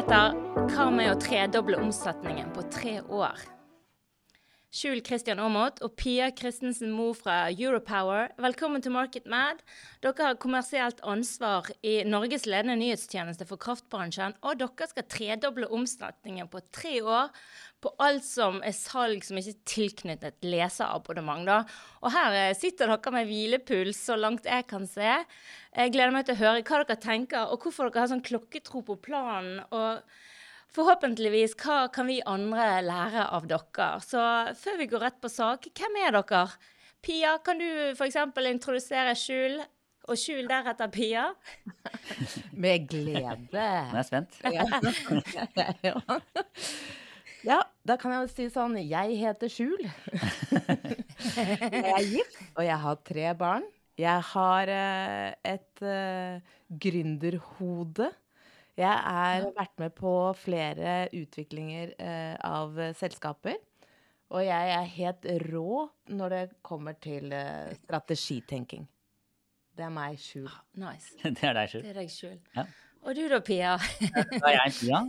muligheter. Hva med å tredoble omsetningen på tre år? Skjul Christian Aamodt og Pia Christensen Moe fra Europower, velkommen til Market Mad. Dere har kommersielt ansvar i Norges ledende nyhetstjeneste for kraftbransjen, og dere skal tredoble omsetningen på tre år på alt som er salg som ikke er tilknyttet leserabonnement. Og her eh, sitter dere med hvilepuls, så langt jeg kan se. Jeg gleder meg til å høre hva dere tenker, og hvorfor dere har sånn klokketro på planen. og Forhåpentligvis, hva kan vi andre lære av dere? Så før vi går rett på sak, hvem er dere? Pia, kan du f.eks. introdusere Skjul, og Skjul deretter Pia? Med glede. Nå er jeg spent. Ja. ja, da kan jeg jo si sånn Jeg heter Skjul. Jeg er gift, og jeg har tre barn. Jeg har eh, et uh, gründerhode. Jeg har vært med på flere utviklinger eh, av selskaper. Og jeg er helt rå når det kommer til eh, strategitenking. Det er meg, Skjul. Nice. Det er deg, sjul. Det er deg sjul. Ja. Og du da, Pia? Da er jeg Pia.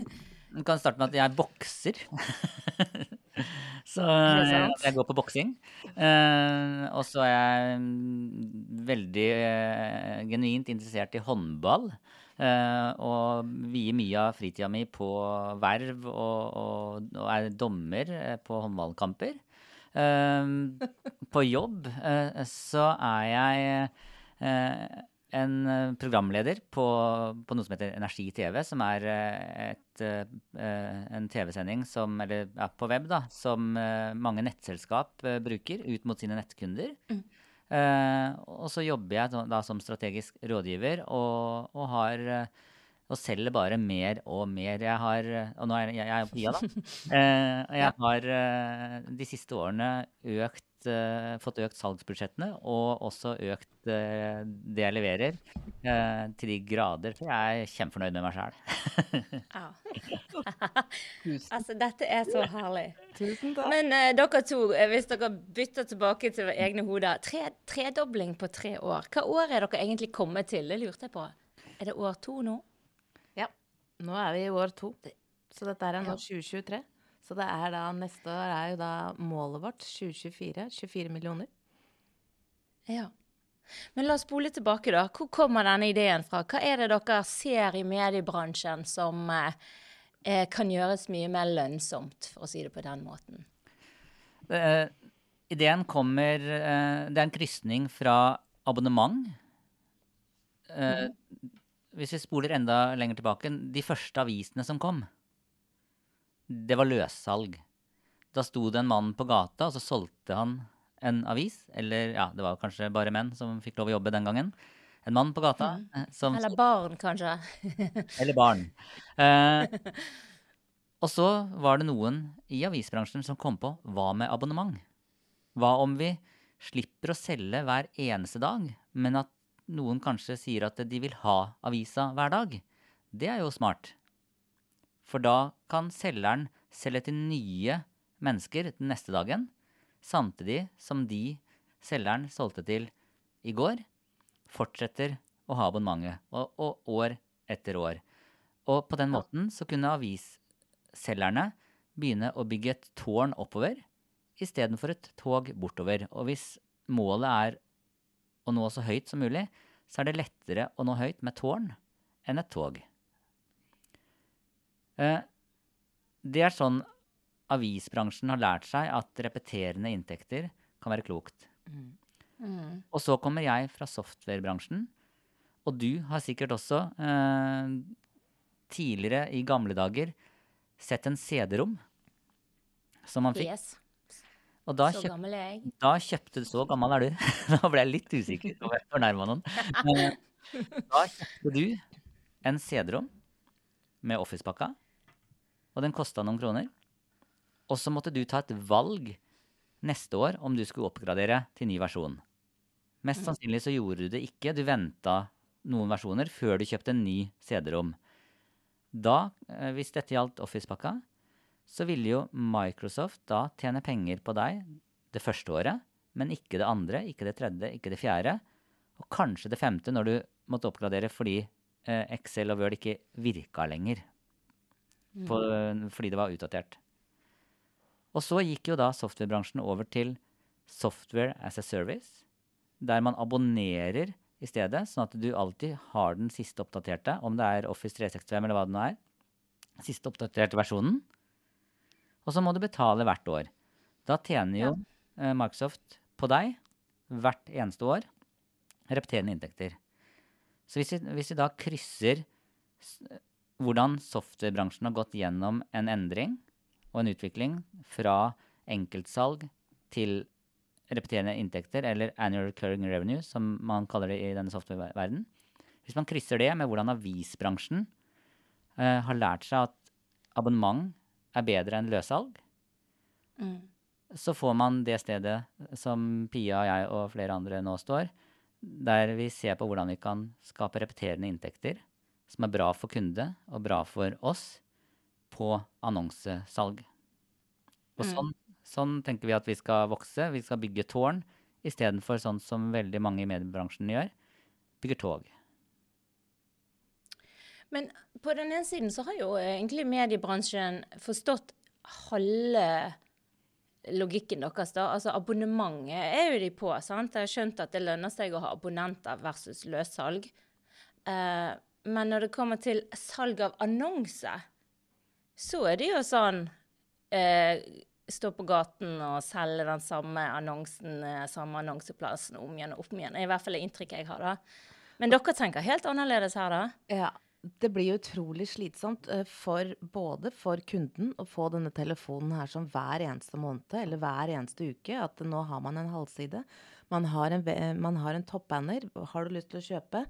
Du kan starte med at jeg bokser. Så jeg, går på boksing. Eh, og så er jeg mm, veldig eh, genuint interessert i håndball. eh, og vier mye av fritida mi på verv og, og, og er dommer på håndballkamper. På jobb så er jeg eh, en eh, programleder på, på noe som heter Energi TV, som er eh, et, eh, en TV-sending som, eller ja, på web, da, som mange nettselskap bruker ut mot sine nettkunder. Eh, og så jobber jeg da, som strategisk rådgiver og, og har og selger bare mer og mer. Jeg har Og nå er jeg, jeg er på Pia, da. Eh, jeg har de siste årene økt, eh, fått økt salgsbudsjettene og også økt uh, det jeg leverer, uh, til de grader. For jeg er kjempefornøyd med meg sjæl. Altså, dette er så herlig. Tusen takk. Men dere to, hvis dere bytter tilbake til egne hoder tre, Tredobling på tre år. Hva år er dere egentlig kommet til? Det lurte jeg på. Er det år to nå? Ja. Nå er vi i år to. Så dette er nå Ja. 2023. Så det er da neste år er jo da målet vårt 2024. 24 millioner. Ja. Men la oss spole tilbake, da. Hvor kommer denne ideen fra? Hva er det dere ser i mediebransjen som eh, kan gjøres mye mer lønnsomt, for å si det på den måten? Uh, ideen kommer uh, Det er en krysning fra abonnement. Eh, Hvis vi spoler enda lenger tilbake, de første avisene som kom, det var løssalg. Da sto det en mann på gata, og så solgte han en avis. Eller ja, det var kanskje bare menn som fikk lov å jobbe den gangen. En mann på gata eh, som Eller barn, kanskje? eller barn. Eh, og så var det noen i avisbransjen som kom på hva med abonnement? Hva om vi slipper å selge hver eneste dag, men at noen kanskje sier at de vil ha avisa hver dag? Det er jo smart. For da kan selgeren selge til nye mennesker den neste dagen, samtidig som de selgeren solgte til i går, fortsetter å ha abonnementet, og, og år etter år. Og på den måten så kunne avisselgerne begynne å bygge et tårn oppover istedenfor et tog bortover. Og hvis målet er å nå så høyt som mulig, så er det lettere å nå høyt med tårn enn et tog. Eh, Det er sånn avisbransjen har lært seg at repeterende inntekter kan være klokt. Mm. Og så kommer jeg fra softwarebransjen, og du har sikkert også eh, tidligere i gamle dager sett en CD-rom som man fikk. Yes. Og da, Så kjøpt, gammel er jeg. da kjøpte du Så gammel er du. da ble jeg litt usikker på om jeg fornærma noen. Men eh, da kjøpte du en CD-rom med Office-pakka, og den kosta noen kroner. Og så måtte du ta et valg neste år om du skulle oppgradere til ny versjon. Mest sannsynlig så gjorde du det ikke. Du venta noen versjoner før du kjøpte en ny CD-rom. Da, eh, hvis dette gjaldt Office-pakka, så ville jo Microsoft da tjene penger på deg det første året, men ikke det andre, ikke det tredje, ikke det fjerde, og kanskje det femte når du måtte oppgradere fordi eh, Excel og Word ikke virka lenger. På, fordi det var utdatert. Og så gikk jo da softwarebransjen over til software as a service, der man abonnerer i stedet, sånn at du alltid har den siste oppdaterte, om det er Office 365 eller hva det nå er. Siste oppdaterte versjonen. Og så må du betale hvert år. Da tjener jo ja. Microsoft på deg hvert eneste år repeterende inntekter. Så hvis vi, hvis vi da krysser hvordan softwarebransjen har gått gjennom en endring og en utvikling fra enkeltsalg til repeterende inntekter, eller annual recurring revenue, som man kaller det i denne softwareverdenen. Hvis man krysser det med hvordan avisbransjen eh, har lært seg at abonnement er bedre enn løssalg, Mm. så får man det stedet som Pia og jeg og flere andre nå står, der vi ser på hvordan vi kan skape repeterende inntekter som er bra for kunde og bra for oss på annonsesalg. Og Mm. sånn, sånn tenker vi at vi skal vokse. Vi skal bygge tårn istedenfor sånn som veldig mange i mediebransjen gjør, bygger tog. Men på den ene siden så har jo egentlig mediebransjen forstått halve logikken deres. da. Altså Abonnementet er jo de på. sant? Jeg har skjønt at det lønner seg å ha abonnenter versus løssalg. Eh, men når det kommer til salg av annonser, så er det jo sånn eh, Stå på gaten og selge den samme annonsen, eh, samme annonseplassen om igjen og om igjen. Det er i hvert fall det inntrykket jeg har, da. Men dere tenker helt annerledes her, da? Ja, det blir jo utrolig slitsomt eh, for både for kunden å få denne telefonen her som hver eneste måned eller hver eneste uke. At nå har man en halvside. Man har en, ve- man har en toppbanner. Har du lyst til å kjøpe?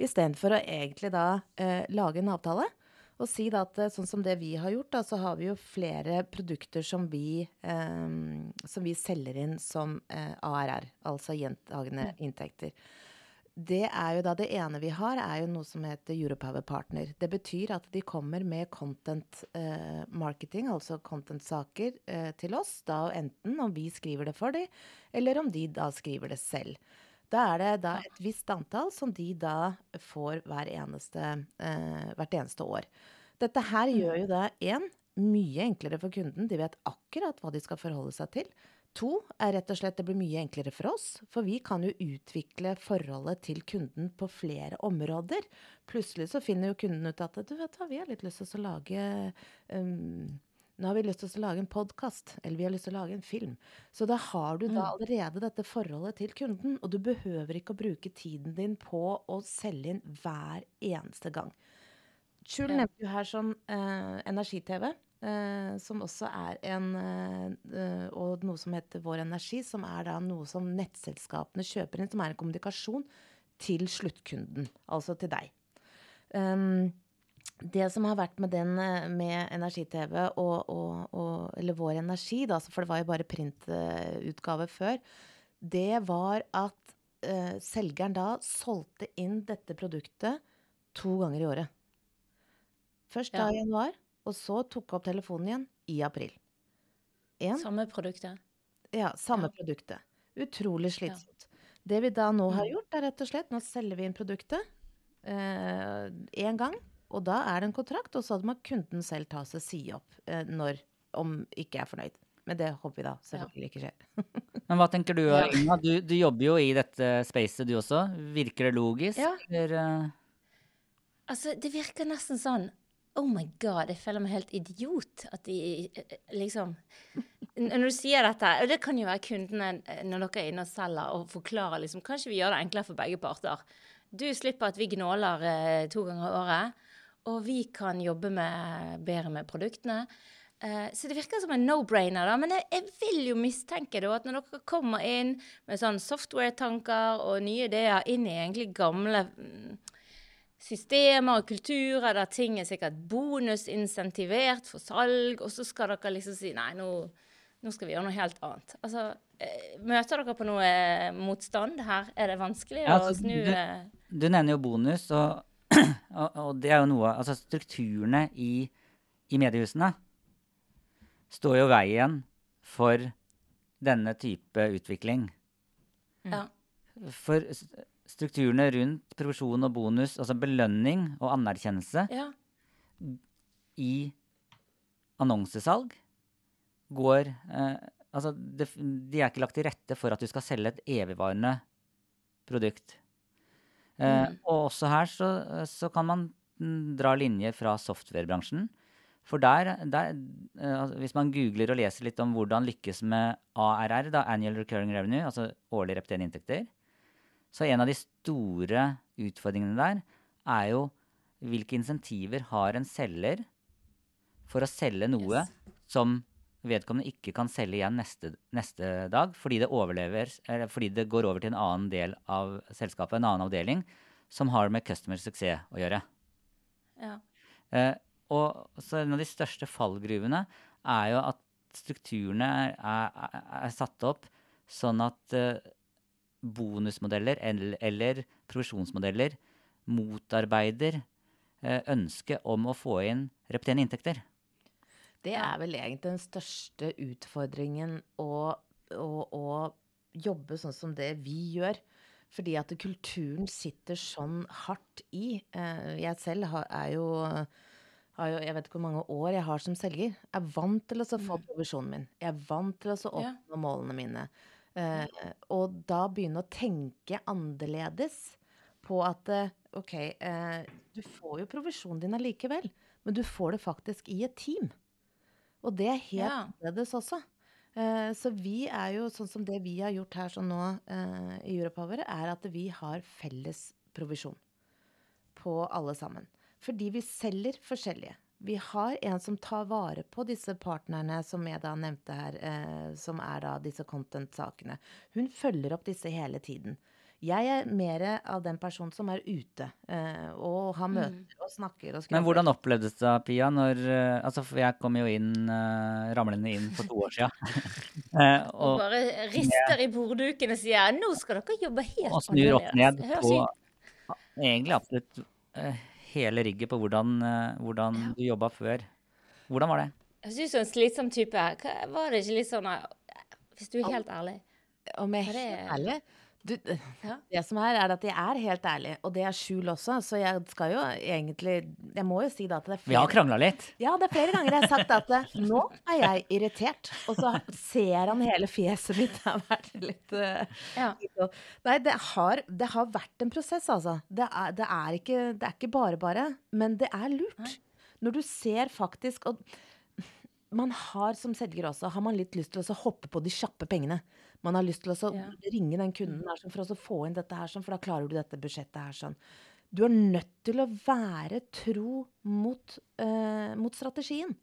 Istedenfor å egentlig da eh, lage en avtale. Og si da at eh, sånn som det vi har gjort, da, så har vi jo flere produkter som vi, eh, som vi selger inn som eh, ARR, altså gjentagende inntekter. Det er jo da det ene vi har, er jo noe som heter Europower Partner. Det betyr at de kommer med content eh, marketing, altså content-saker, eh, til oss. Da enten om vi skriver det for dem, eller om de da skriver det selv. Da er det da et visst antall som de da får hver eneste, eh, hvert eneste år. Dette her gjør jo da én mye enklere for kunden. De vet akkurat hva de skal forholde seg til. To er rett og slett det blir mye enklere for oss, for vi kan jo utvikle forholdet til kunden på flere områder. Plutselig så finner jo kunden ut at du vet hva, vi har litt lyst til å lage um, nå har vi lyst til å lage en podkast, eller vi har lyst til å lage en film. Så da har du da allerede dette forholdet til kunden, og du behøver ikke å bruke tiden din på å selge inn hver eneste gang. Skjul nevnte jo her sånn eh, energi-TV, som også er en eh, eh, Og noe som heter Vår Energi, som er da noe som nettselskapene kjøper inn, som er en kommunikasjon til sluttkunden, altså til deg. Um, det som har vært med den eh, med energi-TV og, og, og Eller Vår Energi, da, for det var jo bare printutgave før. Det var at eh, selgeren da solgte inn dette produktet to ganger i året. Først da i januar, og så tok opp telefonen igjen i april. En, Samme produktet. ja, samme Ja. produktet. Utrolig slitsomt. Det vi da nå har Mm. gjort, er rett og slett Nå selger vi inn produktet én gang, og da er det en kontrakt, og så må kunden selv ta seg si opp eh, når om ikke er fornøyd. Men det håper vi da selvfølgelig ikke skjer. Men hva tenker du, Ja. Inga? Du, du jobber jo i dette spacet du også. Virker det logisk? Ja. Eller, eh, Altså, det virker nesten sånn Oh my god, jeg føler meg helt idiot. At de liksom Når du sier dette, og det kan jo være kundene eh, når dere er inne og selger og forklarer liksom Kanskje vi gjør det enklere for begge parter. Du slipper at vi gnåler eh, to ganger i året, og vi kan jobbe med, bedre med produktene. Eh, så det virker som en no-brainer, da. Men jeg, jeg vil jo mistenke da at når dere kommer inn med sånn software-tanker og nye ideer inn i egentlig gamle mm, systemer og kulturer der ting er sikkert bonusinsentivert for salg, og så skal dere liksom si nei, nå, nå skal vi gjøre noe helt annet. Altså, eh, møter dere på noe eh, motstand her? Er det vanskelig Ja, å altså, snu det- eh, Du nevner jo bonus, og, og, og det er jo noe Altså, strukturene i, i mediehusene står jo veien for denne type utvikling. Ja. For strukturene rundt provisjon og bonus, altså belønning og anerkjennelse ja. i annonsesalg går eh, Altså, det, de er ikke lagt til rette for at du skal selge et evigvarende produkt. Eh, Mm. og også her så, så kan man mm, dra linjer fra softwarebransjen. For der, der eh, altså, Hvis man googler og leser litt om hvordan lykkes med ARR, da, Annual Recurring Revenue, altså årlig repeterende inntekter, så en av de store utfordringene der er jo hvilke insentiver har en selger for å selge noe Yes. som vedkommende ikke kan selge igjen neste, neste dag, fordi det, overlever, eller fordi det går over til en annen del av selskapet, en annen avdeling, som har med customer suksess å gjøre. Ja. Eh, og så en av de største fallgruvene er jo at strukturene er, er, er satt opp sånn at eh, bonusmodeller eller, eller provisjonsmodeller motarbeider eh, ønsket om å få inn repeterende inntekter. Det er vel egentlig den største utfordringen å, å, å jobbe sånn som det vi gjør. Fordi at kulturen sitter sånn hardt i. Eh, Jeg selv har, er jo, har jo Jeg vet ikke hvor mange år jeg har som selger. Jeg er vant til å få provisjonen min. Jeg er vant til å Ja. oppnå målene mine. Eh, og da begynne å tenke annerledes på at eh, OK, eh, du får jo provisjonen din allikevel, men du får det faktisk i et team. Og det er helt Ja. annerledes også. Eh, så vi er jo sånn som det vi har gjort her sånn nå eh, i Europower, er at vi har felles provisjon på alle sammen. Fordi vi selger forskjellige. Vi har en som tar vare på disse partnerne som jeg da nevnte her, eh, som er da disse content-sakene. Hun følger opp disse hele tiden. Jeg er mer av den personen som er ute eh, og har møter og snakker og Men hvordan opplevdes det, Pia, når eh, Altså, for jeg kom jo inn uh, ramlende inn for to år sia. Og og, bare rister i borddukene og sier 'nå skal dere jobbe helt og snur opp ned på egentlig absolutt eh, hele rigget på hvordan, eh, hvordan du jobba før. Hvordan var det? Jeg synes du er en slitsom type. Hva- Var det ikke litt sånn eh, Hvis du er helt ærlig. Om jeg er helt ærlig du, Ja. Det som er, er at jeg er helt ærlig, og det er skjul også, så jeg skal jo egentlig Jeg må jo si da at det er flere Vi har krangla litt. Ja, det er flere ganger jeg har sagt at det, nå er jeg irritert, og så ser han hele fjeset mitt. Det har vært litt eh, Ja. Nei, det har, det har vært en prosess, altså. Det er, det er, ikke, det er ikke bare bare, men det er lurt. Når du ser faktisk Og man har som selger også, har man litt lyst til å hoppe på de kjappe pengene. Man har lyst til å Ja. ringe den kunden her sånn, for å få inn dette her, sånn, for da klarer du dette budsjettet her sånn. Du er nødt til å være tro mot, uh, mot strategien.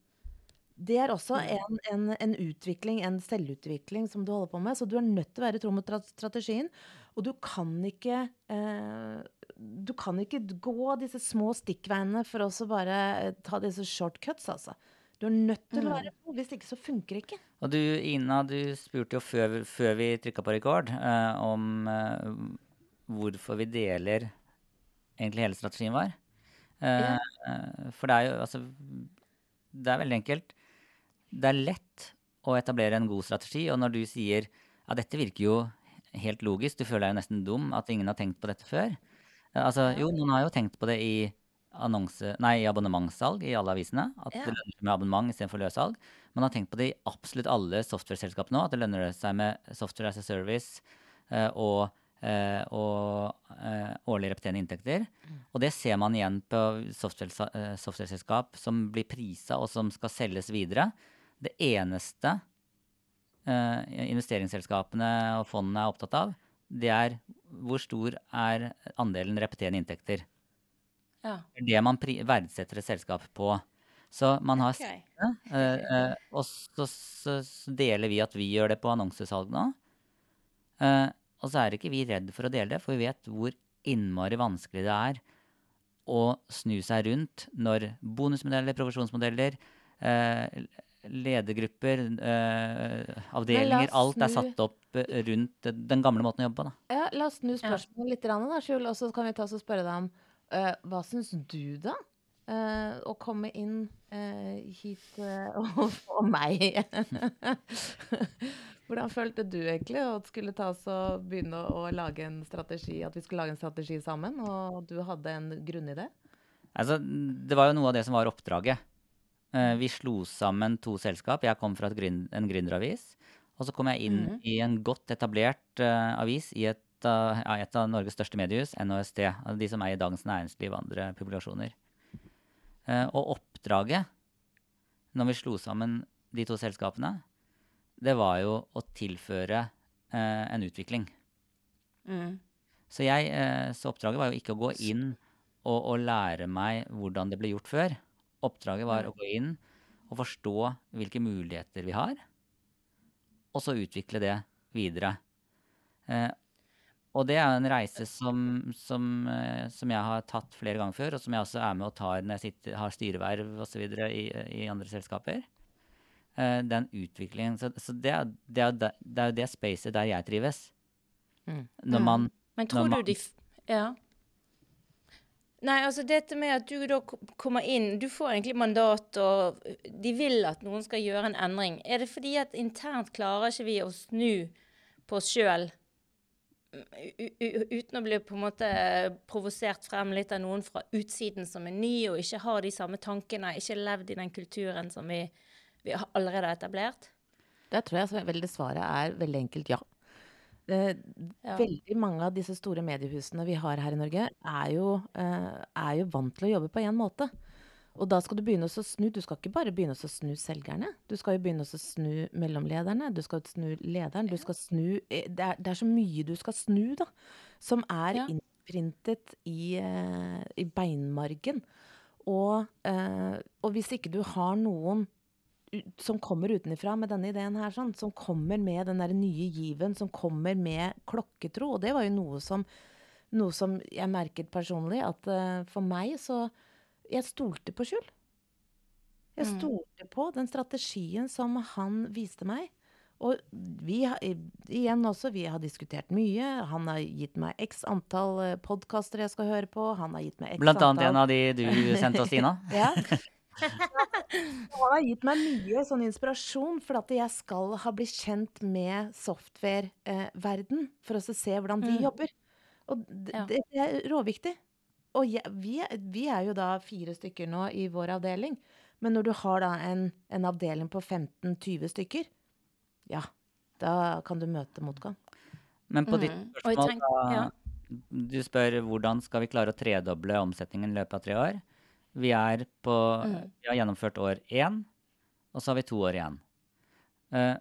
Det er også en, en, en utvikling, en selvutvikling som du holder på med. Så du er nødt til å være tro mot strategien. Og du kan ikke uh, Du kan ikke gå disse små stikkveiene for å så bare eh, ta disse shortcuts, altså. Du er nødt til å være tro. Hvis ikke så funker det ikke. Og du, Ina, du spurte jo før, før vi trykka på rekord, eh, om eh, hvorfor vi deler egentlig hele strategien vår. Eh, eh, for det er jo altså Det er veldig enkelt. Det er lett å etablere en god strategi, og når du sier ja, dette virker jo helt logisk, du føler deg jo nesten dum at ingen har tenkt på dette før. Eh, altså, jo, noen har jo tenkt på det i annonse, nei, abonnementssalg i alle avisene. At Ja. det lønner seg med abonnement istedenfor løssalg. Man har tenkt på det i absolutt alle software-selskap nå, at det lønner seg med software as a service eh, og, eh, og eh, årlig repeterende inntekter. Og det ser man igjen på software- software-selskap som blir prisa og som skal selges videre. Det eneste eh, investeringsselskapene og fondene er opptatt av, det er hvor stor er andelen repeterende inntekter. Ja. Det er det man pri verdsetter et selskap på. Så man har okay. uh, eh, eh, og så, så, så deler vi at vi gjør det på annonsesalg nå. Uh, og så er ikke vi redd for å dele det, for vi vet hvor innmari vanskelig det er å snu seg rundt når bonusmodeller, provisjonsmodeller, eh, ledergrupper, eh, avdelinger, alt er satt opp rundt den gamle måten å jobbe på. Da. Ja, la oss snu Ja. spørsmålet litt, da, Skjul, og så kan vi ta oss og spørre deg om hva syns du, da? eh, å komme inn eh, hit eh, og få meg Hvordan følte du egentlig å skulle ta oss og begynne å lage en strategi, at vi skulle lage en strategi sammen, og du hadde en grunnidé? Altså, det var jo noe av det som var oppdraget. Eh, vi slo sammen to selskap. Jeg kom fra en gründeravis. Og så kom jeg inn Mhm. i en godt etablert eh, avis i et, av- ja, et av Norges største mediehus, NHST. altså De som eier Dagens Næringsliv og andre publikasjoner. Eh, og oppdraget, når vi slo sammen de to selskapene, det var jo å tilføre eh, en utvikling. Mm. Så, jeg, eh, så oppdraget var jo ikke å gå inn og, og lære meg hvordan det ble gjort før. Oppdraget var Nei. å gå inn og forstå hvilke muligheter vi har, og så utvikle det videre. Og det er en reise som, som, eh, som jeg har tatt flere ganger før, og som jeg også er med og tar når jeg sitter, har styreverv osv. I, i andre selskaper. Eh, den utviklingen. Så, så det, er, det, er, det er jo det spacet der jeg trives. Mm. Når Mm. man Men tror man- du de f Ja. Nei, altså dette med at du da kommer inn Du får egentlig mandat, og de vil at noen skal gjøre en endring. Er det fordi at internt klarer ikke vi å snu på oss sjøl? Uten å bli på en måte provosert frem litt av noen fra utsiden som er ny og ikke har de samme tankene, ikke levd i den kulturen som vi, vi allerede har etablert? Der tror jeg så veldig svaret er veldig enkelt ja. Eh, Ja. Veldig mange av disse store mediehusene vi har her i Norge, er jo, eh, er jo vant til å jobbe på én måte. Og da skal du begynne å snu. Du skal ikke bare begynne å snu selgerne. Du skal jo begynne å snu mellomlederne. Du skal snu lederen. Du skal snu eh, det er, det er så mye du skal snu, da. Som er Ja. innprintet i, eh, i beinmargen. Og, eh, og hvis ikke du har noen som kommer utenfra med denne ideen her, sånn, som kommer med den der nye given, som kommer med klokketro. Og det var jo noe som, noe som jeg merket personlig, at for meg så Jeg stolte på Skjul. Jeg Mm. stolte på den strategien som han viste meg. Og vi igjen også, vi har diskutert mye. Han har gitt meg x antall podkaster jeg skal høre på. Han har gitt meg x Blant annet antall en av de du sendte oss, Tina. ja. Han har gitt meg mye sånn inspirasjon, for at jeg skal ha blitt kjent med software-verden, for å se hvordan de Mm. jobber. Og det, det er råviktig. Og jeg, vi, vi er jo da fire stykker nå i vår avdeling. Men når du har da en, en avdeling på 15-20 stykker, ja, da kan du møte motgang. Men på ditt Mm. Spørsmål, da, ja. du spør hvordan skal vi klare å tredoble omsetningen i løpet av tre år. Vi, er på, Mm. vi har gjennomført år én, og så har vi to år igjen. Uh,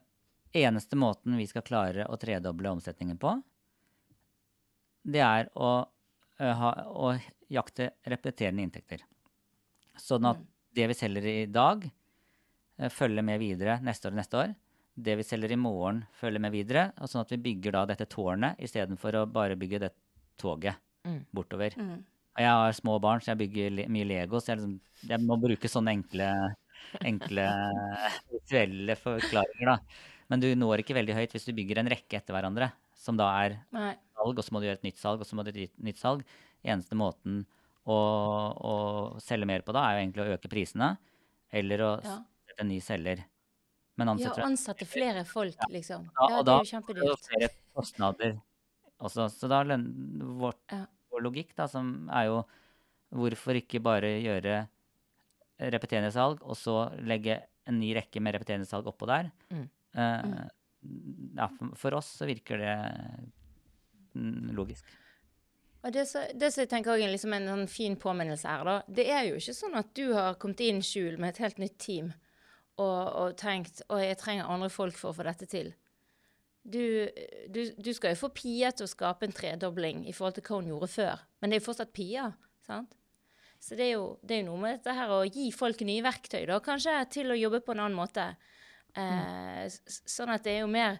eneste måten vi skal klare å tredoble omsetningen på, det er å, ha, å jakte repeterende inntekter. Sånn at Mm. det vi selger i dag, eh, følger med videre neste år og neste år. Det vi selger i morgen, følger med videre. Og sånn at vi bygger da dette tårnet istedenfor å bare bygge det toget Mm. bortover. Mm. Og jeg har små barn, så jeg bygger le mye Lego, så jeg, liksom, jeg må bruke sånne enkle, enkle visuelle forklaringer, da. Men du når ikke veldig høyt hvis du bygger en rekke etter hverandre, som da er Nei. salg, og så må du gjøre et nytt salg, og så må du gjøre et nytt salg. Eneste måten å, å selge mer på da, er jo egentlig å øke prisene, eller å Ja. sette en ny selger. Men Ja, ansette ansette flere folk, liksom. Ja, Ja, det er jo kjempedyrt. og da flere kostnader også. Så da Ja. vår logikk, da, som er jo hvorfor ikke bare gjøre repeterende salg, og så legge en ny rekke med repeterende salg oppå der. Mm. Eh, ja, for, oss så virker det mm, logisk. Og det, som jeg tenker også er liksom en sånn fin påminnelse her, da, det er jo ikke sånn at du har kommet inn skjul med et helt nytt team og, og tenkt at jeg trenger andre folk for å få dette til. Du, du, du skal jo få Pia til å skape en tredobling i forhold til hva hun gjorde før, men det er jo fortsatt Pia, sant? Så det er jo, det er noe med dette her å gi folk nye verktøy, da, kanskje, til å jobbe på en annen måte. Eh, sånn at det er jo mer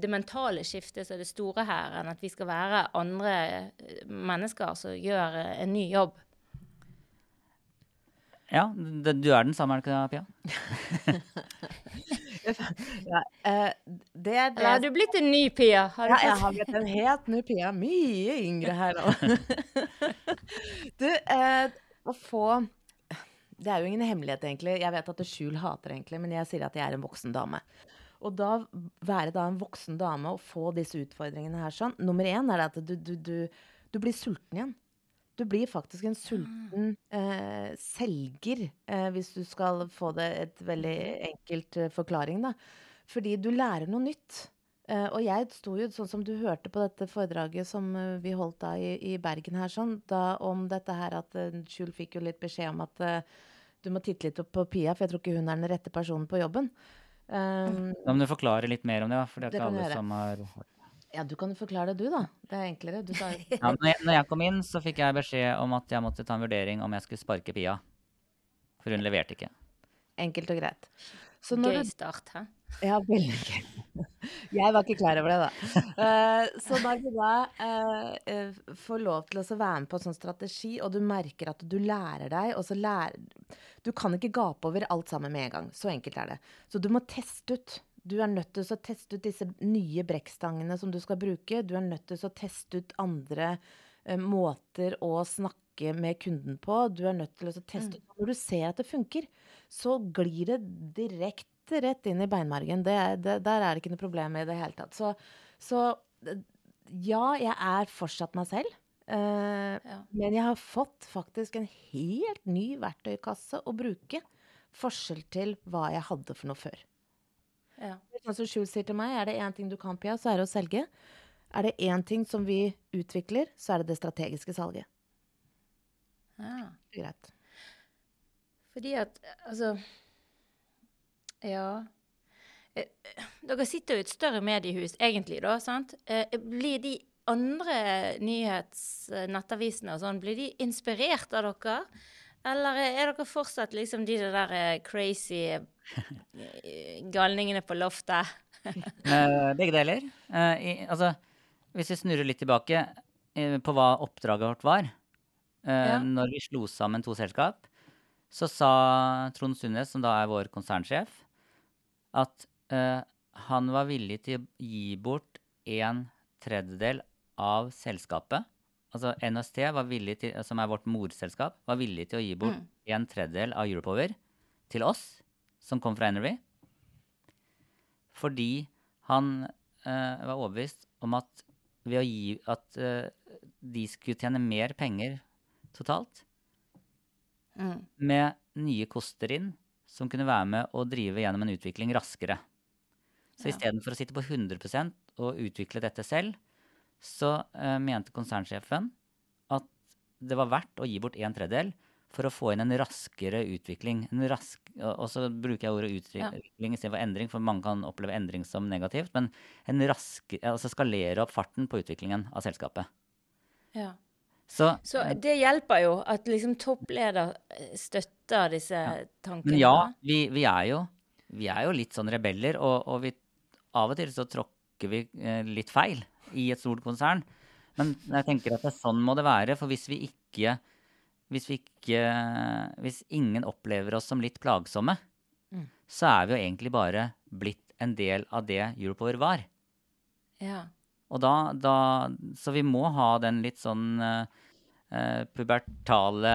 det mentale skiftet som er det store her, enn at vi skal være andre eh, mennesker som gjør eh, en ny jobb. Ja, det, du er den samme, er du ikke det, Pia? Ja, eh, det er det Eller har du blitt en ny Pia? Har du Ja, jeg har blitt en helt ny Pia. Mye yngre her nå. du, eh, å få Det er jo ingen hemmelighet, egentlig. Jeg vet at det Skjul hater egentlig, men jeg sier at jeg er en voksen dame. Og da være da en voksen dame og få disse utfordringene her sånn Nummer én er det at du, du, du, du blir sulten igjen. Du blir faktisk en sulten eh, selger, eh, hvis du skal få det et veldig enkelt eh, forklaring, da. Fordi du lærer noe nytt. Eh, og jeg sto jo, sånn som du hørte på dette foredraget som eh, vi holdt da i, i Bergen her, sånn, da om dette her at uh, Skjul fikk jo litt beskjed om at eh, du må titte litt opp på Pia, for jeg tror ikke hun er den rette personen på jobben. Um, Da må du forklare litt mer om det, for det er ikke alle gjøre. som har ja, du kan jo forklare det, du, da. Det er enklere. Du tar... ja, når, jeg, når jeg kom inn, så fikk jeg beskjed om at jeg måtte ta en vurdering om jeg skulle sparke Pia. For hun leverte ikke. enkelt og greit. Så når Gøy start, hæ? Ja, veldig gøy. Jeg var ikke klar over det, da. Uh, så når du da uh, eh, får lov til å være med på en sånn strategi, og du merker at du lærer deg, og så lærer Du kan ikke gape over alt sammen med en gang. Så enkelt er det. Så du må teste ut. Du er nødt til å teste ut disse nye brekkstangene som du skal bruke. Du er nødt til å teste ut andre uh, måter å snakke med kunden på. Du er nødt til å teste ut Når du ser at det funker, så glir det direkte rett inn i beinmargen. Det det, der er det ikke noe problem i det hele tatt. Så, så ja, jeg er fortsatt meg selv. Uh, Ja. Men jeg har fått faktisk en helt ny verktøykasse å bruke. Forskjell til hva jeg hadde for noe før. Ja. Sånn som Skjul sier til meg, er det én ting du kan, Pia, så er det å selge. Er det én ting som vi utvikler, så er det det strategiske salget. ja. Greit. Fordi at Altså Ja. Eh, Dere sitter jo i et større mediehus, egentlig, da, sant? Eh, Blir de andre nyhetsnettavisene og sånn, blir de inspirert av dere? Eller er dere fortsatt liksom de der eh, crazy eh, galningene på loftet? Eh, begge deler. Eh, i, altså, hvis vi snurrer litt tilbake eh, på hva oppdraget vårt var eh, Ja. Når vi slo sammen to selskap, så sa Trond Sundnes, som da er vår konsernsjef, at uh, han var villig til å gi bort en tredjedel av selskapet. Altså NST, var villig til, som er vårt morselskap, var villig til å gi bort Mm. en tredjedel av Europower til oss, som kom fra Energy. Fordi han uh, var overbevist om at ved å gi at uh, de skulle tjene mer penger totalt Mm. med nye koster inn som kunne være med å drive gjennom en utvikling raskere. Så Ja. istedenfor å sitte på 100% og utvikle dette selv, så uh, mente konsernsjefen at det var verdt å gi bort en tredjedel for å få inn en raskere utvikling. En rask, og så bruker jeg ordet utvikling Ja. istedenfor endring, for mange kan oppleve endring som negativt. Men en rask, altså skalere opp farten på utviklingen av selskapet. Ja. Så, Så eh, det hjelper jo at liksom toppleder eh, støtter disse tankene. Men ja, vi, vi, er jo, vi er jo litt sånn rebeller, og, og vi, av og til så tråkker vi eh, litt feil i et stort konsern. Men jeg tenker at det, sånn må det være, for hvis vi ikke hvis, vi ikke, hvis ingen opplever oss som litt plagsomme, Mm. så er vi jo egentlig bare blitt en del av det Europower var. Ja. Og da, da Så vi må ha den litt sånn eh, eh, pubertale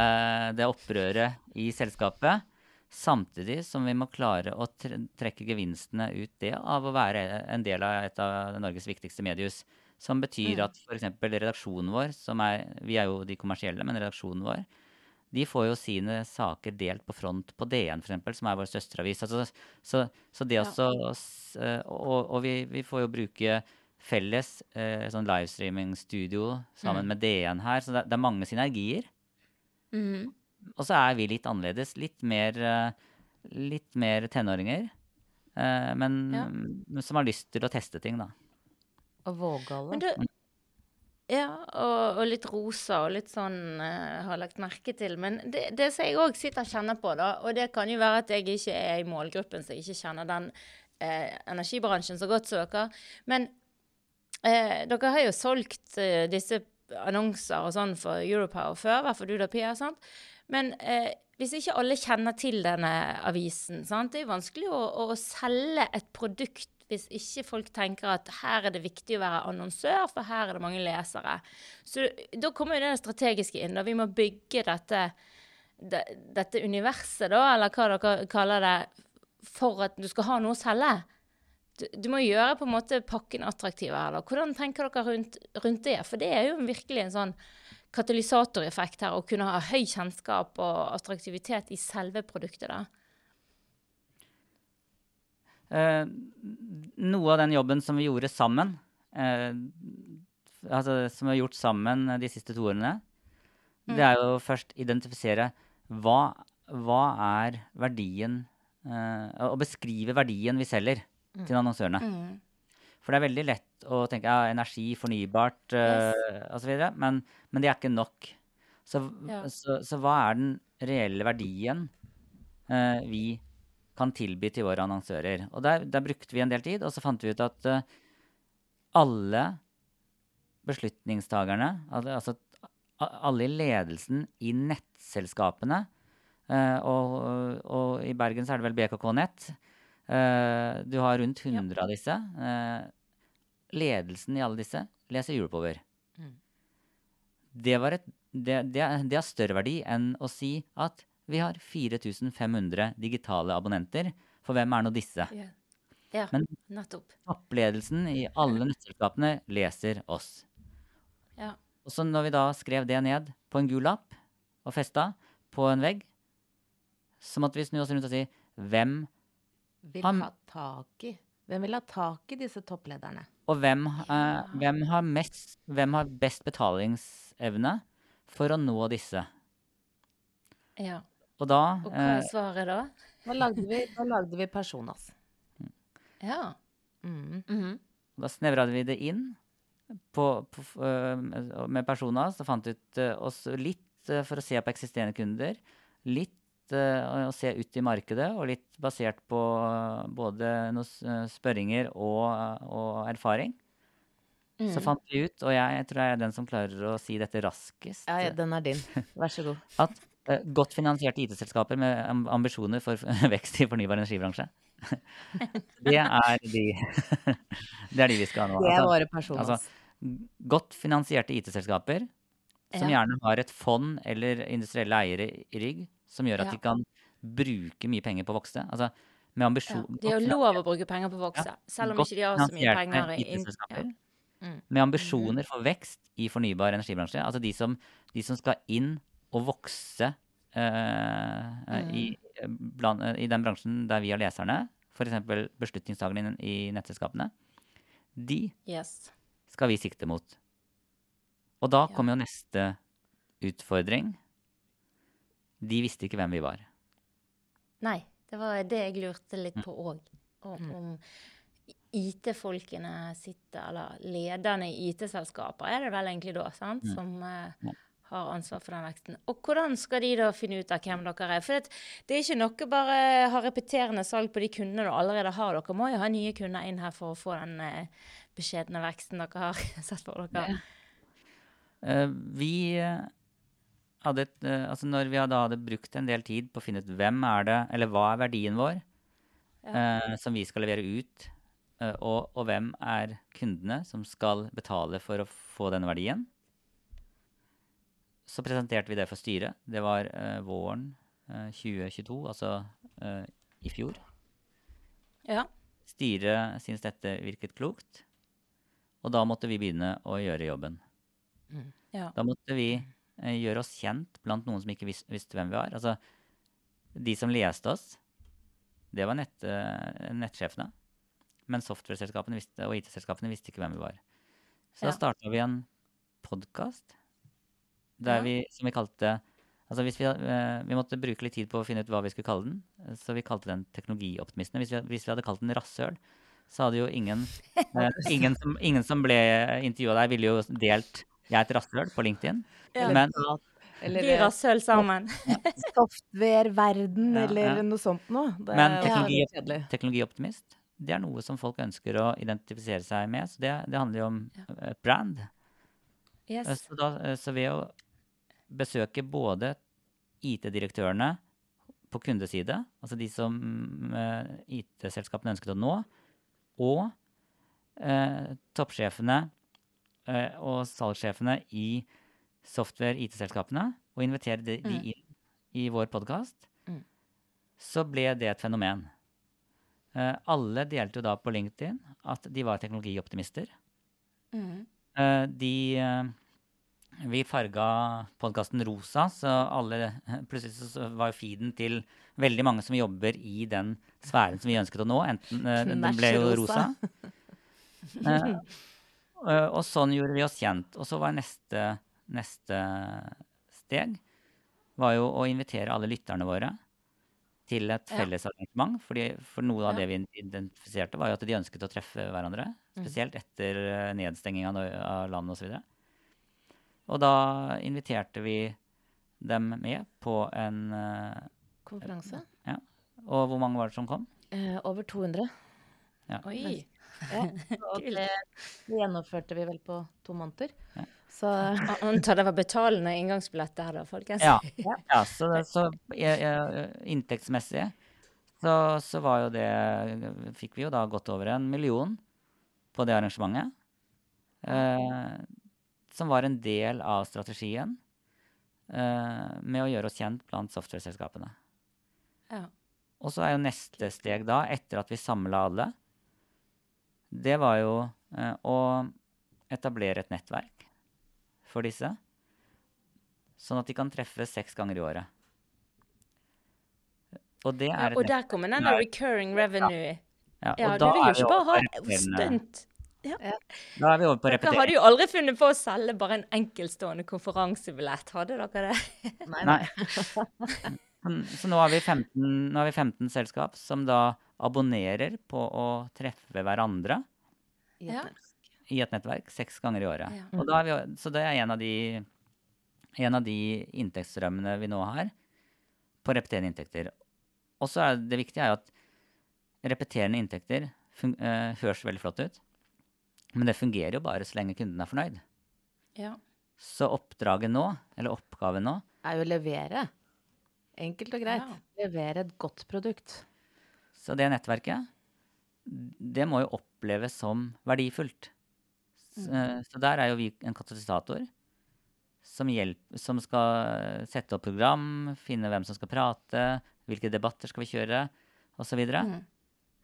Det opprøret i selskapet. Samtidig som vi må klare å trekke gevinstene ut det av å være en del av et av Norges viktigste mediehus. Som betyr Mm. at f.eks. redaksjonen vår, som er Vi er jo de kommersielle, men redaksjonen vår, de får jo sine saker delt på front på DN, f.eks., som er vår søsteravis. Altså, så, så det også eh, Og, og vi, vi får jo bruke felles eh, sånn livestreaming-studio sammen Mm. med DN her, så det, det er mange synergier. Mm. Og så er vi litt annerledes. Litt mer, eh, litt mer tenåringer. eh, Men, Ja. som har lyst til å teste ting, da. Og vågale. Du, ja, og, og litt rosa og litt sånn uh, har lagt merke til. Men det, det som jeg òg sitter og kjenner på, da, og det kan jo være at jeg ikke er i målgruppen, så jeg ikke kjenner den eh, energibransjen så godt som dere. Men eh, dere har jo solgt eh, disse annonser og sånn for Europower før, i hvert fall du da, Pia. sant? Men eh, hvis ikke alle kjenner til denne avisen, sant? det er jo vanskelig å, å selge et produkt hvis ikke folk tenker at her er det viktig å være annonsør, for her er det mange lesere. Så da kommer jo det strategiske inn. da Vi må bygge dette, de, dette universet, da, eller hva dere kaller det, for at du skal ha noe å selge. Du, du må gjøre på en måte pakken attraktiv her. da. Hvordan tenker dere rundt, rundt det? For det er jo virkelig en sånn katalysatoreffekt her, å kunne ha høy kjennskap og attraktivitet i selve produktet, da? Eh, noe av den jobben som vi gjorde sammen, eh, altså som vi har gjort sammen de siste to årene, det er jo først identifisere hva, hva er verdien eh, Å beskrive verdien vi selger til annonsørene. Mm. For det er veldig lett å tenke ja, energi, fornybart uh, osv., men, men det er ikke nok. Så, Ja. så, så hva er den reelle verdien uh, vi kan tilby til våre annonsører? Og der, der brukte vi en del tid, og så fant vi ut at uh, alle beslutningstagerne, altså alle i ledelsen i nettselskapene, og, og i Bergen så er det vel BKK Nett, eh, du har rundt 100 av disse. eh, ledelsen i alle disse leser Europower. Mm. Det, var et, det, det, er- det har større verdi enn å si at vi har 4500 digitale abonnenter. For hvem er nå disse? Ja, ja Men- nettopp. Toppledelsen i alle nettselskapene leser oss. Ja. Og så når vi da skrev det ned på en gul lapp og festa på en vegg, så måtte vi snu oss rundt og si hvem Vil Han- ha tak i Hvem vil ha tak i disse topplederne? Og hvem, uh, hvem, har mest, hvem har best betalingsevne for å nå disse? ja. Og da Og hva svarer er svaret da? Da lagde vi, da lagde vi Personas. Ja. Mm. Mhm. Da snevra vi det inn på, på, øh, med Personas og fant ut oss litt for å se på eksisterende kunder. Litt å se ut i markedet, og litt basert på øh, både noen øh, spørringer og, og erfaring. Så Mm. fant vi ut, og jeg, jeg tror jeg er den som klarer å si dette raskest, Ja, ja, den er din. Vær så god. at uh, godt finansierte IT-selskaper med ambisjoner for vekst i fornybar energibransje, det er de Det er de vi skal ha nå. Det er Altså, våre personer. altså, godt finansierte IT-selskaper som gjerne har et fond eller industrielle eiere i rygg, som gjør at Ja. de kan bruke mye penger på å vokse. Altså med Ja. ambisjon De har lov å bruke penger på Ja, selv om godt ikke de har så mye penger. i ja. Mm. Med ambisjoner for vekst i fornybar energibransje. Altså de som, de som skal inn og vokse uh, i, bland, eh, i den bransjen der vi har leserne, f.eks. beslutningstakerne i nettselskapene. De Yes. skal vi sikte mot. Og da Ja. kommer jo neste utfordring. De visste ikke hvem vi var. Nei, det var det jeg lurte litt Mm. på òg. Om, om IT-folkene sitter, eller lederne i IT-selskaper er det vel egentlig da, sant, Mm. som uh, har ansvar for den veksten. Og hvordan skal de da finne ut av hvem dere er? For det, det er ikke noe bare ha repeterende salg på de kundene du allerede har. Dere må jo ha nye kunder inn her for å få den uh, beskjedne veksten dere har sett for dere. Eh, vi eh, hadde eh, altså når vi da hadde brukt en del tid på å finne ut hvem er det, eller hva er verdien vår, eh, som vi skal levere ut, eh, og, og hvem er kundene som skal betale for å få denne verdien, så presenterte vi det for styret. Det var eh, våren eh, 2022, altså eh, i fjor. Ja. Styret syntes dette virket klokt, og da måtte vi begynne å gjøre jobben. ja. Da måtte vi eh, gjøre oss kjent blant noen som ikke vis visste hvem vi var. Altså, de som leste oss, det var nett, eh, nettsjefene. Men software-selskapene og IT-selskapene visste ikke hvem vi var. Så Ja. da starta vi en podkast der Ja. vi, som vi kalte Altså hvis vi, eh, vi måtte bruke litt tid på å finne ut hva vi skulle kalle den, så vi kalte den Teknologioptimistene. Hvis vi, hvis vi hadde kalt den Rasshøl, så hadde jo ingen ingen, som, ingen som ble intervjua der, ville jo delt 'Jeg er et rasshøl' på LinkedIn. Ja. Men Eller Vi eh, rasshøl sammen. software-verden, Ja, eller ja. noe sånt noe. Det Men teknologi- teknologioptimist, det er noe som folk ønsker å identifisere seg med. Så det, det handler jo om eh, et brand. Eh, Yes. Så, da, eh, så ved å besøke både IT-direktørene på kundeside, altså de som IT-selskapene ønsket å nå, og eh, toppsjefene eh, og salgssjefene i software-IT-selskapene, og invitere de, de Mm. inn i vår podkast, Mm. så ble det et fenomen. Eh, alle delte jo da på LinkedIn at de var teknologioptimister. Mm. Eh, de, eh, vi farga podkasten rosa, så alle Plutselig så- var feeden til veldig mange som jobber i den sfæren som vi ønsket å nå. Enten eh, Den ble jo rosa. Eh, og- og sånn gjorde vi oss kjent. Og så var neste, neste steg var jo å invitere alle lytterne våre til et Ja. fellesarrangement. Fordi, for noe av Ja. det vi identifiserte, var jo at de ønsket å treffe hverandre. Spesielt etter eh, nedstenging av, av landet osv. Og, og da inviterte vi dem med på en Konferanse? Konferanse. Og hvor mange var det som kom? Eh, over 200. Oi. Ja. Og det gjennomførte vi vel på to måneder. Ja. Så Antar det var betalende inngangsbillett der, da, folkens. Ja, ja så, så eh, eh, inntektsmessig så, så var jo det Fikk vi jo da godt over en million på det arrangementet. Eh, som var en del av strategien eh, med å gjøre oss kjent blant software-selskapene. Ja. Og så er jo neste steg da, etter at vi samla alle, det var jo eh, å etablere et nettverk for disse. Sånn at de kan treffes seks ganger i året. Og det er ja, og der kommer den recurring revenue. ja, Ja, og du da vil er jo ikke bare ha Ja. stunt. Da er vi over på Dere hadde jo aldri funnet på å selge bare en enkeltstående konferansebillett, hadde dere det? nei, Nei. Så- Så nå har, vi 15, nå har vi 15 selskap som da abonnerer på å treffe hverandre i et Ja. i et nettverk seks ganger i året. Ja. Og da vi, så det er en av de, en av de inntektsstrømmene vi nå har på repeterende inntekter. Og så er det viktige er jo at repeterende inntekter fun, eh, høres veldig flott ut, men det fungerer jo bare så lenge kunden er fornøyd. Ja. Så oppdraget nå, eller oppgaven nå, Er jo å levere. Enkelt og greit. Ja. Levere et godt produkt. så det nettverket, det må jo oppleves som verdifullt. Så, så der er jo vi en katalysator som, hjelper, som skal sette opp program, finne hvem som skal prate, hvilke debatter skal vi kjøre, osv. Mm.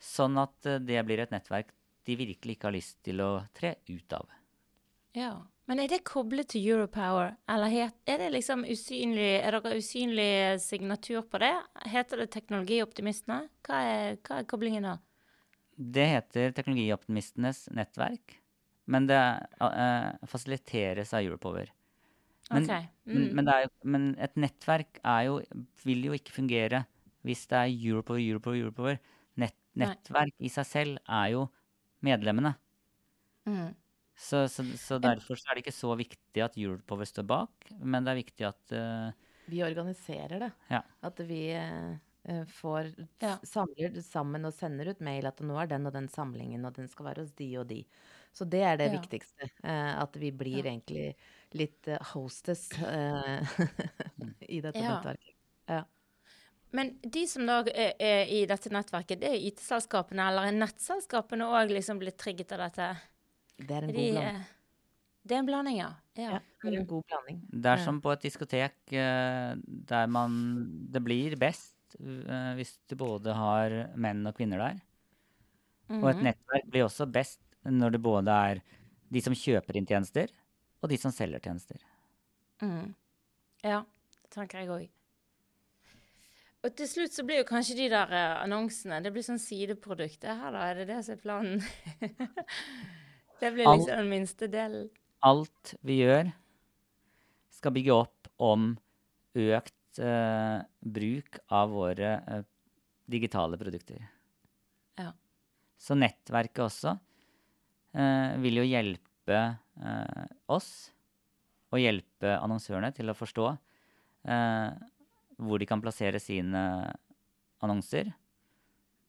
Sånn at eh, det blir et nettverk de virkelig ikke har lyst til å tre ut av. ja. Men er det koblet til Europower, eller er det liksom usynlig Er dere usynlig signatur på det? Heter det Teknologioptimistene? Hva er, hva er koblingen da? Det heter Teknologioptimistenes nettverk, men det uh, fasiliteres av Europower. Men, OK. men, Mm. men, det er, jo- men et nettverk er jo, vil jo ikke fungere hvis det er Europower, Europower, Europower. Nett, Nei. nettverk i seg selv er jo medlemmene. Mm. Så, så, så derfor så er det ikke så viktig at Europower står bak, men det er viktig at uh, Vi organiserer det. Ja. At vi eh, får Ja. samler sammen og sender ut mail at nå er den og den samlingen, og den skal være hos de og de. Så det er det Ja. viktigste. Uh, at vi blir Ja. egentlig litt eh, hostess i dette Ja. nettverket. Ja. Men de som da er, er i dette nettverket, det er IT-selskapene, eller er nettselskapene òg liksom blitt trigget av dette? Det er en god blanding. eh, det er en blanding, ja. ja. Ja, det er Mm. en god blanding. Det er som på et diskotek eh, der man Det blir best eh, hvis du både har menn og kvinner der. Og et Mhm. nettverk blir også best når det både er de som kjøper inn tjenester, og de som selger tjenester. Mm. Ja, det tenker jeg òg. Og til slutt så blir jo kanskje de der annonsene Det blir sånn sideprodukt. Her, da? Er det det som er planen? det blir liksom den minste delen. Alt vi gjør, skal bygge opp om økt eh, bruk av våre eh, digitale produkter. Ja. Så nettverket også eh, vil jo hjelpe eh, oss og hjelpe annonsørene til å forstå eh, hvor de kan plassere sine annonser.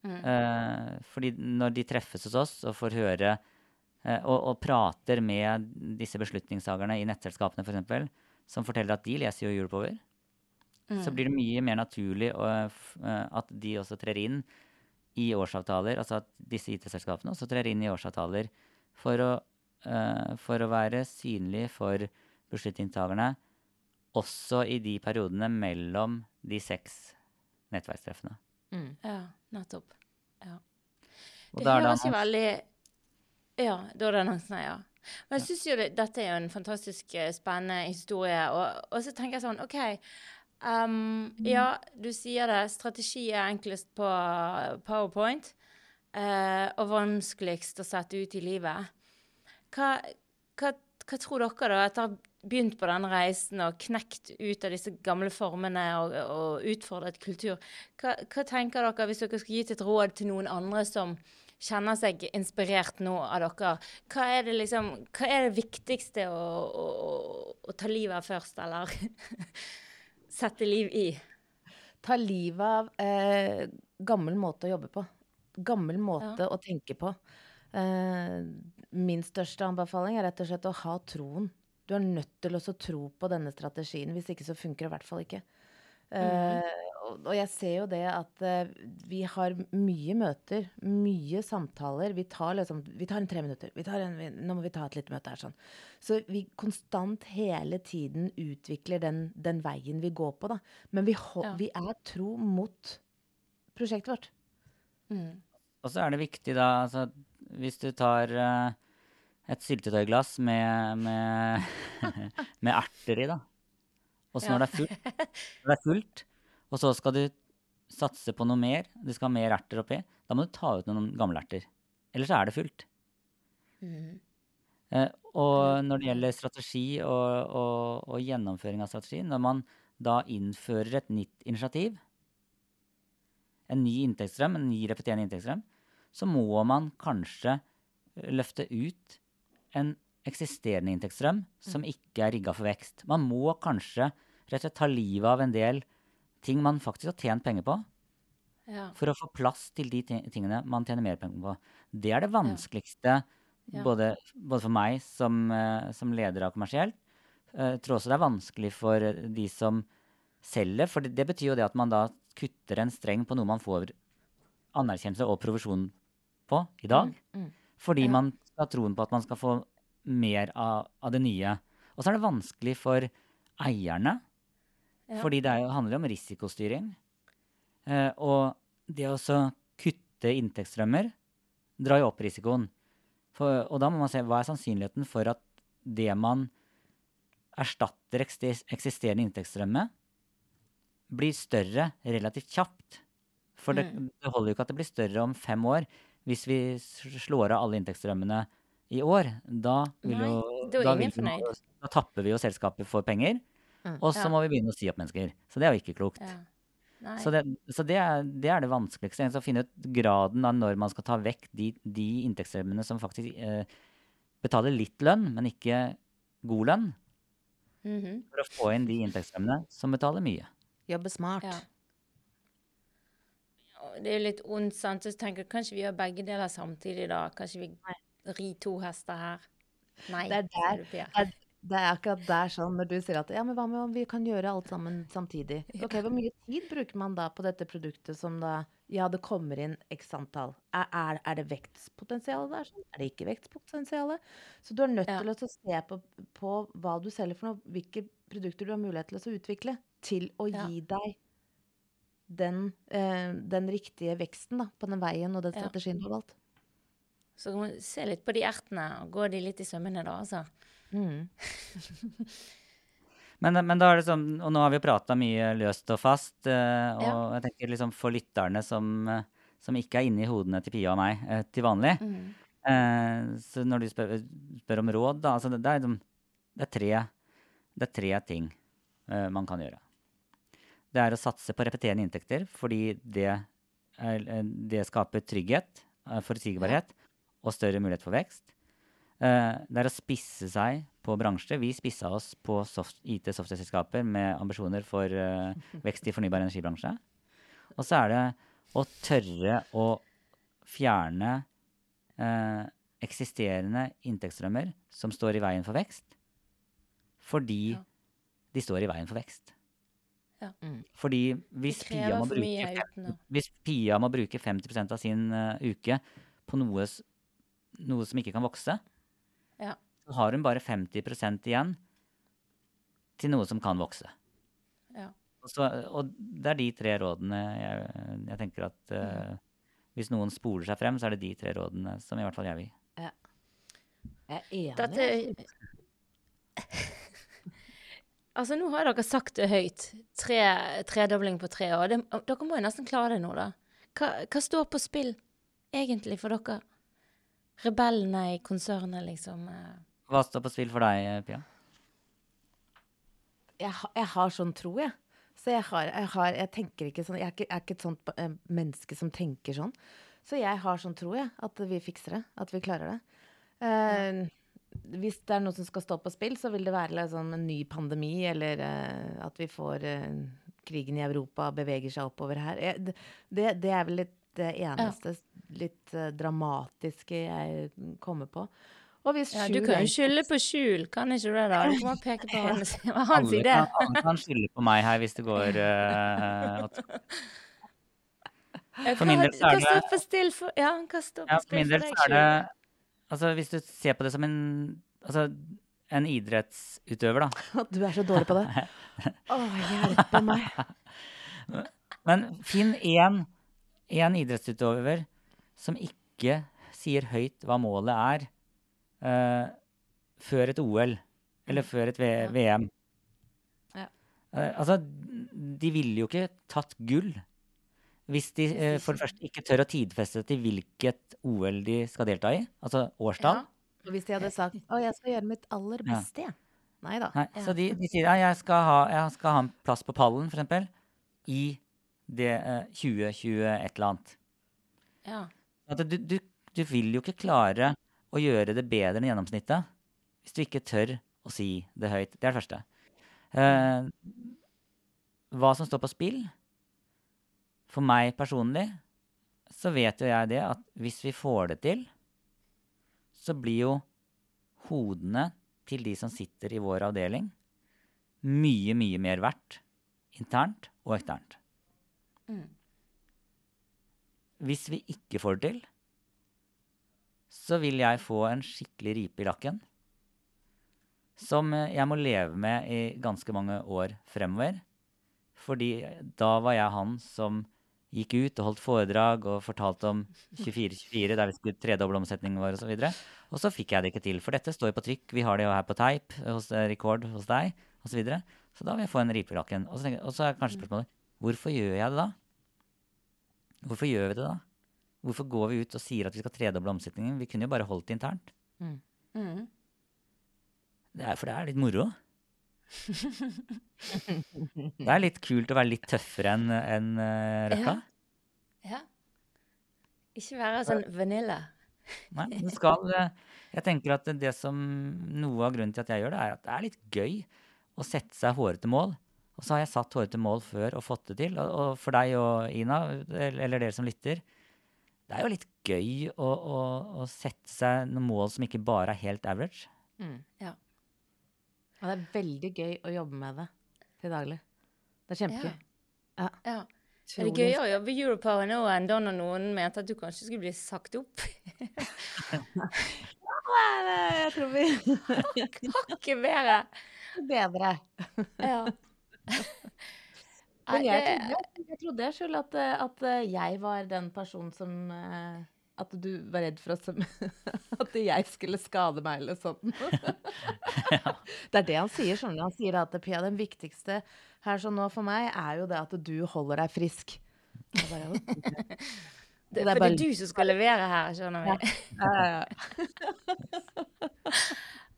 Mm. Eh, fordi når de treffes hos oss og får høre eh, og, og prater med disse beslutningstagerne i nettselskapene f.eks., som forteller at de leser jo Europower, så Mm. blir det mye mer naturlig å, eh, at de også trer inn i årsavtaler, altså at disse IT-selskapene også trer inn i årsavtaler for å, uh, for å være synlig for beslutningstagerne også i de periodene mellom de seks nettverkstreffene. Mm. Ja, nettopp. Ja. Det da høres jo veldig Ja, da er det annonsene, ja. Men jeg syns jo det, dette er jo en fantastisk eh, spennende historie. Og, og så tenker jeg sånn OK. Um, ja, du sier det. Strategi er enklest på Powerpoint. Uh, og vanskeligst å sette ut i livet. Hva, hva, hva tror dere, da, etter å ha begynt på denne reisen og knekt ut av disse gamle formene og, og utfordret kultur, hva, hva, tenker dere hvis dere skulle gitt et råd til noen andre som kjenner seg inspirert nå av dere? Hva er det, liksom, hva er det viktigste å, å, å ta livet av først, eller sette liv i? Ta livet av eh, gammel måte å jobbe på. Gammel måte ja. å tenke på. Eh, min største anbefaling er rett og slett å ha troen. Du er nødt til å tro på denne strategien. Hvis ikke så funker det i hvert fall ikke. Mm -hmm. Og, jeg ser jo det at uh, vi har mye møter, mye samtaler. Vi tar liksom Vi tar en tre minutter. En, vi, nå må vi ta et lite møte her, sånn. Så vi konstant hele tiden utvikler den, den veien vi går på, da. Men vi, ja. vi er tro mot prosjektet vårt. Mm. Og så er det viktig, da, altså hvis du tar uh, et syltetøyglass med, med, med, erter i, da. Og så når, ja. når, det er fullt, og så skal du satse på noe mer, du skal ha mer erter oppi, da må du ta ut noen gamle erter. Ellers er det fullt. Mm. Uh, og når det gjelder strategi og, og, og, gjennomføring av strategi, når man da innfører et nytt initiativ, en ny inntektsstrøm, en ny repeterende inntektsstrøm, så må man kanskje løfte ut en eksisterende inntektsstrøm som mm. ikke er rigga for vekst. Man må kanskje rett og slett ta livet av en del ting man faktisk har tjent penger på, ja. for å få plass til de tingene man tjener mer penger på. Det er det vanskeligste ja. både, både, for meg som, uh, som, leder av kommersielt. Jeg tror også det er vanskelig for de som selger, for det, det, betyr jo det at man da kutter en streng på noe man får anerkjennelse og provisjon på i dag. Mm, mm. Fordi ja. man skal troen på at man skal få mer av, av det nye. Og så er det vanskelig for eierne, ja. fordi det jo, handler om risikostyring. Eh, og det å kutte inntektsstrømmer drar jo opp risikoen. For, og da må man se hva er sannsynligheten for at det man erstatter eksisterende inntektsstrømme, blir større relativt kjapt. For det, mm. det holder jo ikke at det blir større om fem år hvis vi slår av alle inntektsstrømmene i år, da vil jo da, vil vi, da, tapper vi jo selskapet for penger. Mm, og så ja. må vi begynne å si opp mennesker. Så det er jo ikke klokt. Ja. Så, det, så det, er, det, er, det vanskeligste. Å finne ut graden av når man skal ta vekk de, de inntektsstrømmene som faktisk eh, betaler litt lønn, men ikke god lønn. Mm -hmm. For å få inn de inntektsstrømmene som betaler mye. Jobbe smart. Ja det er litt ondt, sant. Så tenker jeg kanskje vi gjør begge deler samtidig, da. Kanskje vi rir to hester her. Nei. Det er, der, det, er, det er akkurat der sånn når du sier at ja, men hva med om vi kan gjøre alt sammen samtidig? Ok, Hvor mye tid bruker man da på dette produktet som da Ja, det kommer inn x antall. Er, er, er det vekstpotensial der? Sånn? Er det ikke vekstpotensial? Så du er nødt ja. til å se på, på, hva du selger for noe, hvilke produkter du har mulighet til å utvikle, til å ja. gi deg den, eh, den, riktige veksten da, på den veien og den strategien du har valgt. Så kan man se litt på de ertene og gå de litt i sømmene, da, altså. Mm. men, men, da er det sånn, og nå har vi prata mye løst og fast, eh, og ja. jeg tenker liksom for lytterne som, som, ikke er inne i hodene til Pia og meg eh, til vanlig, mm. eh, så når du spør, spør, om råd, da, altså det, det, er, liksom, det, er tre, det er tre ting eh, man kan gjøre. Det er å satse på repeterende inntekter, fordi det, er, eh, det skaper trygghet, eh, forutsigbarhet og større mulighet for vekst. Eh, det er å spisse seg på bransjer. Vi spissa oss på IT-software-selskaper med ambisjoner for vekst i fornybar energibransje. Og så er det å tørre å fjerne eh, eksisterende inntektsstrømmer som står i veien for vekst, fordi ja. de står i veien for vekst. Ja. Mm. Fordi hvis Pia, bruke, hvis Pia, må bruke 50% av sin uh, uke på noe, noe, som ikke kan vokse, ja. så har hun bare 50% igjen til noe som kan vokse. Ja. Og, så, og, det er de tre rådene jeg, jeg tenker at uh, hvis noen spoler seg frem, så er det de tre rådene som i hvert fall jeg vil gi. Jeg er enig. Dette Altså, nå har dere sagt det høyt. Tre, tredobling på tre år. Det, dere må jo nesten klare det nå, da. Hva, hva står på spill egentlig for dere? Rebellene i konsernet, liksom. eh. Hva står på spill for deg, Pia? jeg, ha- jeg har sånn tro, jeg. Så jeg har, jeg har Jeg tenker ikke sånn Jeg er ikke, jeg er ikke et sånt eh, menneske som tenker sånn. Så jeg har sånn tro, jeg. At vi fikser det. At vi klarer det. Eh, Hvis det er noe som skal stå på spill, så vil det være liksom en ny pandemi, eller eh, at vi får eh, krigen i Europa beveger seg oppover her. Jeg, det, det er vel litt det eneste litt eh, dramatiske jeg kommer på. Og hvis Ja, du kan jo skylde på Skjul, kan ikke du det? da? Du må peke på hans, hans Alle idé. kan, alle kan skylde på meg her hvis det går uh, Eh, For min del så er Hva det- står på still for Ja, hva står Ja, for spill min for del deg, så er det Skjul? Altså, hvis du ser på det som en Altså, en idrettsutøver, da. Du er så dårlig på det. Å, hjelpe meg. Men finn én, én idrettsutøver som ikke sier høyt hva målet er uh, før et OL, eller før et v Ja. VM. Ja. Uh, altså, de ville jo ikke tatt gull hvis de uh, for det første ikke tør å tidfeste til hvilket OL de skal delta i, altså årstall. Ja. Hvis de hadde sagt 'Å, jeg skal gjøre mitt aller Ja. beste', jeg. Nei da. Nei, Ja. Så de, de sier ja, jeg skal, ha, jeg skal ha en plass på pallen, eksempel, i det eh, 2020 et eller annet. Ja. At du, du, du vil jo ikke klare å gjøre det bedre enn gjennomsnittet hvis du ikke tør å si det høyt. Det er det første. Eh, hva som står på spill For meg personlig så vet jo jeg det at hvis vi får det til, så blir jo hodene til de som sitter i vår avdeling, mye, mye mer verdt internt og eksternt. Mm. Hvis vi ikke får det til, så vil jeg få en skikkelig ripe i lakken. Som eh, jeg må leve med i ganske mange år fremover. Fordi da var jeg han som gikk ut og holdt foredrag og fortalte om 24-24, der vi skulle tredoble omsetningen vår osv. Og, så og så fikk jeg det ikke til, for dette står jo på trykk. Vi har det jo her på teip hos Rekord, hos deg osv. Så, videre. så da vil jeg få en ripe i lakken. Og så, tenker, og så er kanskje spørsmålet hvorfor gjør jeg det da? Hvorfor gjør vi det da? Hvorfor går vi ut og sier at vi skal tredoble omsetningen? Vi kunne jo bare holdt det internt. Mm. Det er for det er litt moro. Det er litt kult å være litt tøffere enn en, uh, Røkka. ja. Ikke være sånn vanilla. Nei, du skal eh, Jeg tenker at det som Noe av grunnen til at jeg gjør det, er at det er litt gøy å sette seg hårete mål. Og så har jeg satt hårete mål før og fått det til. Og, og for deg og Ina, eller, dere som lytter, det er jo litt gøy å, å, å sette seg noen mål som ikke bare er helt average. Mm. Ja. Og det er veldig gøy å jobbe med det til daglig. Det er kjempegøy. ja. Er det gøy å jobbe i Europower nå enn da når noen mente at du kanskje skulle bli sagt opp? Nei, Jeg tror vi Hakket bedre. bedre. Ja. Men jeg trodde, jeg trodde jeg selv at, at eh, jeg var den personen som eh, At du var redd for at, som- at jeg skulle skade meg eller sånn. Det er det han sier. Sånn. Han sier at Pia, den viktigste her sånn nå for meg, er jo det at du holder deg frisk. Jeg bare, det, det er for det bare- er du som skal levere her, skjønner vi. ja.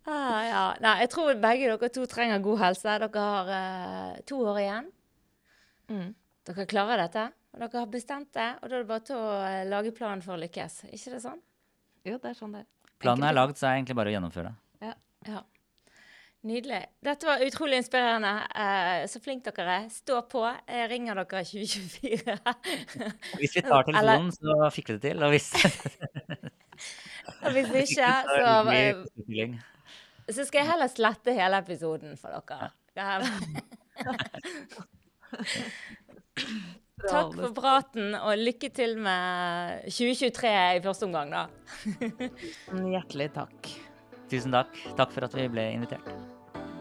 Ah, ja. Nei, jeg tror begge dere to trenger god helse. Dere har eh, to år igjen. Mm. Dere klarer dette. Og dere har bestemt det, og da er det bare til å eh, lage planen for å lykkes. Ikke det sånn? Jo, det er sånn det er. Planen er lagd, så er det egentlig bare å gjennomføre det. Ja. Nydelig. Dette var utrolig inspirerende. Eh, så flink dere er. Stå på. Jeg ringer dere i 2024. Hvis vi tar telefonen, så fikk vi det til. Og hvis, Og hvis hvis ikke, så, så skal jeg heller slette hele episoden for dere. Takk for praten, og lykke til med 2023 i første omgang, da. Hjertelig takk. Tusen takk. Takk for at vi ble invitert.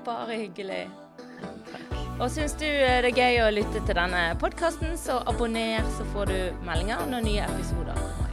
Bare hyggelig. Og syns du det er gøy å lytte til denne podkasten, så abonner, så får du meldinger når nye episoder